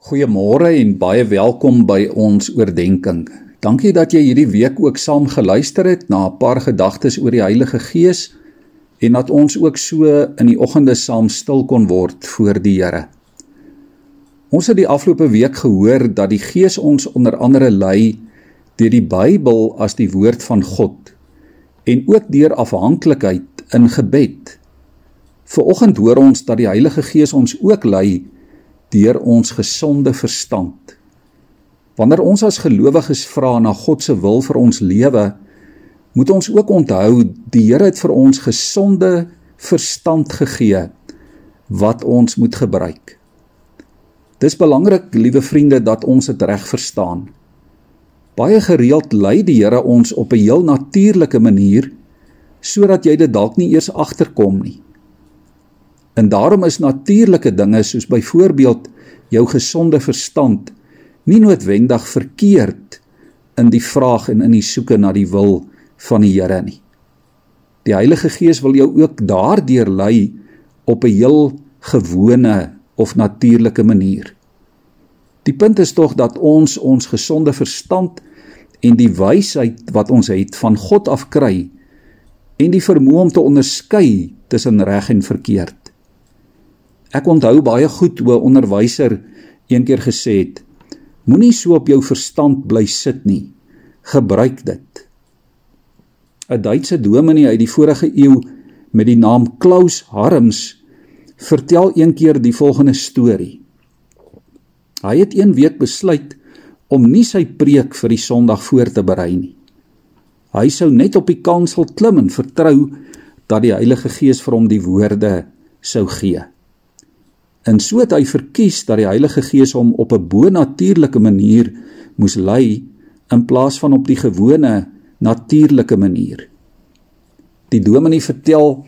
Goeiemôre en baie welkom by ons oordeenking. Dankie dat jy hierdie week ook saam geluister het na 'n paar gedagtes oor die Heilige Gees en dat ons ook so in die oggende saam stil kon word voor die Here. Ons het die afgelope week gehoor dat die Gees ons onder andere lei deur die Bybel as die woord van God en ook deur afhanklikheid in gebed. Vanoggend hoor ons dat die Heilige Gees ons ook lei deur ons gesonde verstand. Wanneer ons as gelowiges vra na God se wil vir ons lewe, moet ons ook onthou die Here het vir ons gesonde verstand gegee wat ons moet gebruik. Dis belangrik, liewe vriende, dat ons dit reg verstaan. Baie gereeld lei die Here ons op 'n heel natuurlike manier sodat jy dit dalk nie eers agterkom nie. En daarom is natuurlike dinge soos byvoorbeeld jou gesonde verstand nie noodwendig verkeerd in die vraag en in die soeke na die wil van die Here nie. Die Heilige Gees wil jou ook daardeur lei op 'n heel gewone of natuurlike manier. Die punt is tog dat ons ons gesonde verstand en die wysheid wat ons het van God af kry en die vermoë om te onderskei tussen reg en verkeerd. Ek onthou baie goed hoe 'n onderwyser eendag gesê het: Moenie so op jou verstand bly sit nie. Gebruik dit. 'n Duitse dominee uit die vorige eeu met die naam Klaus Harms vertel eendag die volgende storie. Hy het een week besluit om nie sy preek vir die Sondag voor te berei nie. Hy sou net op die kansel klim en vertrou dat die Heilige Gees vir hom die woorde sou gee. En so het hy verkies dat die Heilige Gees hom op 'n bo-natuurlike manier moes lei in plaas van op die gewone natuurlike manier. Die dominee vertel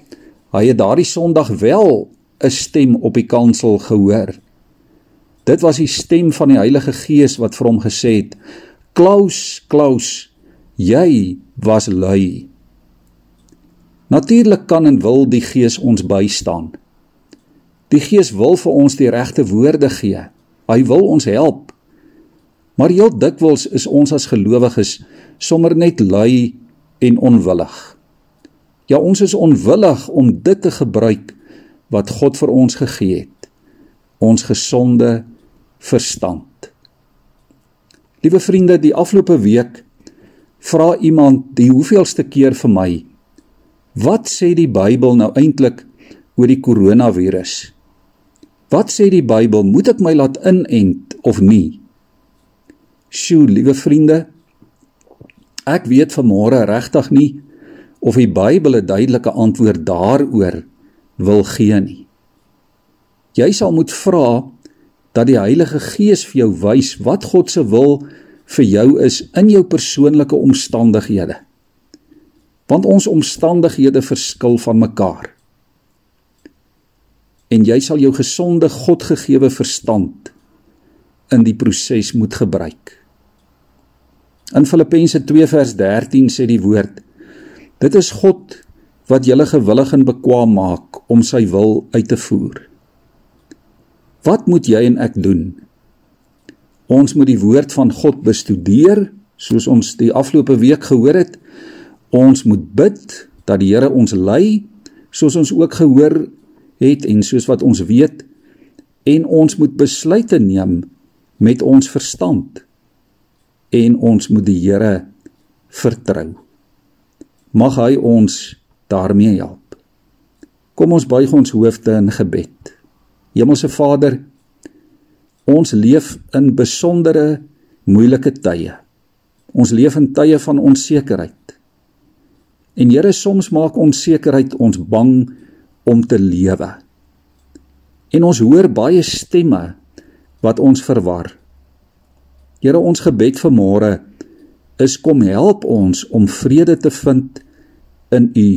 hy het daardie Sondag wel 'n stem op die kansel gehoor. Dit was die stem van die Heilige Gees wat vir hom gesê het: "Klaus, Klaus, jy was lui." Natuurlik kan en wil die Gees ons bystaan. Die Gees wil vir ons die regte woorde gee. Hy wil ons help. Maar heel dikwels is ons as gelowiges sommer net lui en onwillig. Ja, ons is onwillig om dit te gebruik wat God vir ons gegee het. Ons gesonde verstand. Liewe vriende, die afgelope week vra iemand die hoeveelste keer vir my: Wat sê die Bybel nou eintlik oor die koronavirus? Wat sê die Bybel? Moet ek my laat inent of nie? Sjoe, liewe vriende, ek weet vanmôre regtig nie of die Bybel 'n duidelike antwoord daaroor wil gee nie. Jy sal moet vra dat die Heilige Gees vir jou wys wat God se wil vir jou is in jou persoonlike omstandighede. Want ons omstandighede verskil van mekaar en jy sal jou gesonde Godgegewe verstand in die proses moet gebruik. In Filippense 2 vers 13 sê die woord: Dit is God wat julle gewillig en bekwaam maak om sy wil uit te voer. Wat moet jy en ek doen? Ons moet die woord van God bestudeer, soos ons die afgelope week gehoor het. Ons moet bid dat die Here ons lei, soos ons ook gehoor het en soos wat ons weet en ons moet besluite neem met ons verstand en ons moet die Here vertrou. Mag hy ons daarmee help. Kom ons buig ons hoofde in gebed. Hemelse Vader, ons leef in besondere moeilike tye. Ons leef in tye van onsekerheid. En Here, soms maak onsekerheid ons bang om te lewe. En ons hoor baie stemme wat ons verwar. Here, ons gebed vir môre is kom help ons om vrede te vind in U.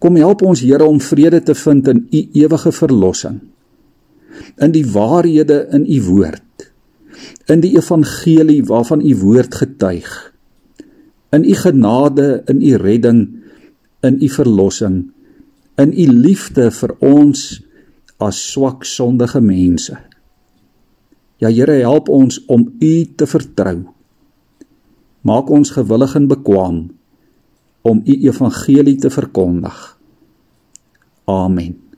Kom help ons Here om vrede te vind in U ewige verlossing. In die waarhede in U woord. In die evangelie waarvan U woord getuig. In U genade, in U redding, in U verlossing in u liefde vir ons as swak sondige mense. Ja Here, help ons om U te vertrou. Maak ons gewillig en bekwam om U evangelie te verkondig. Amen.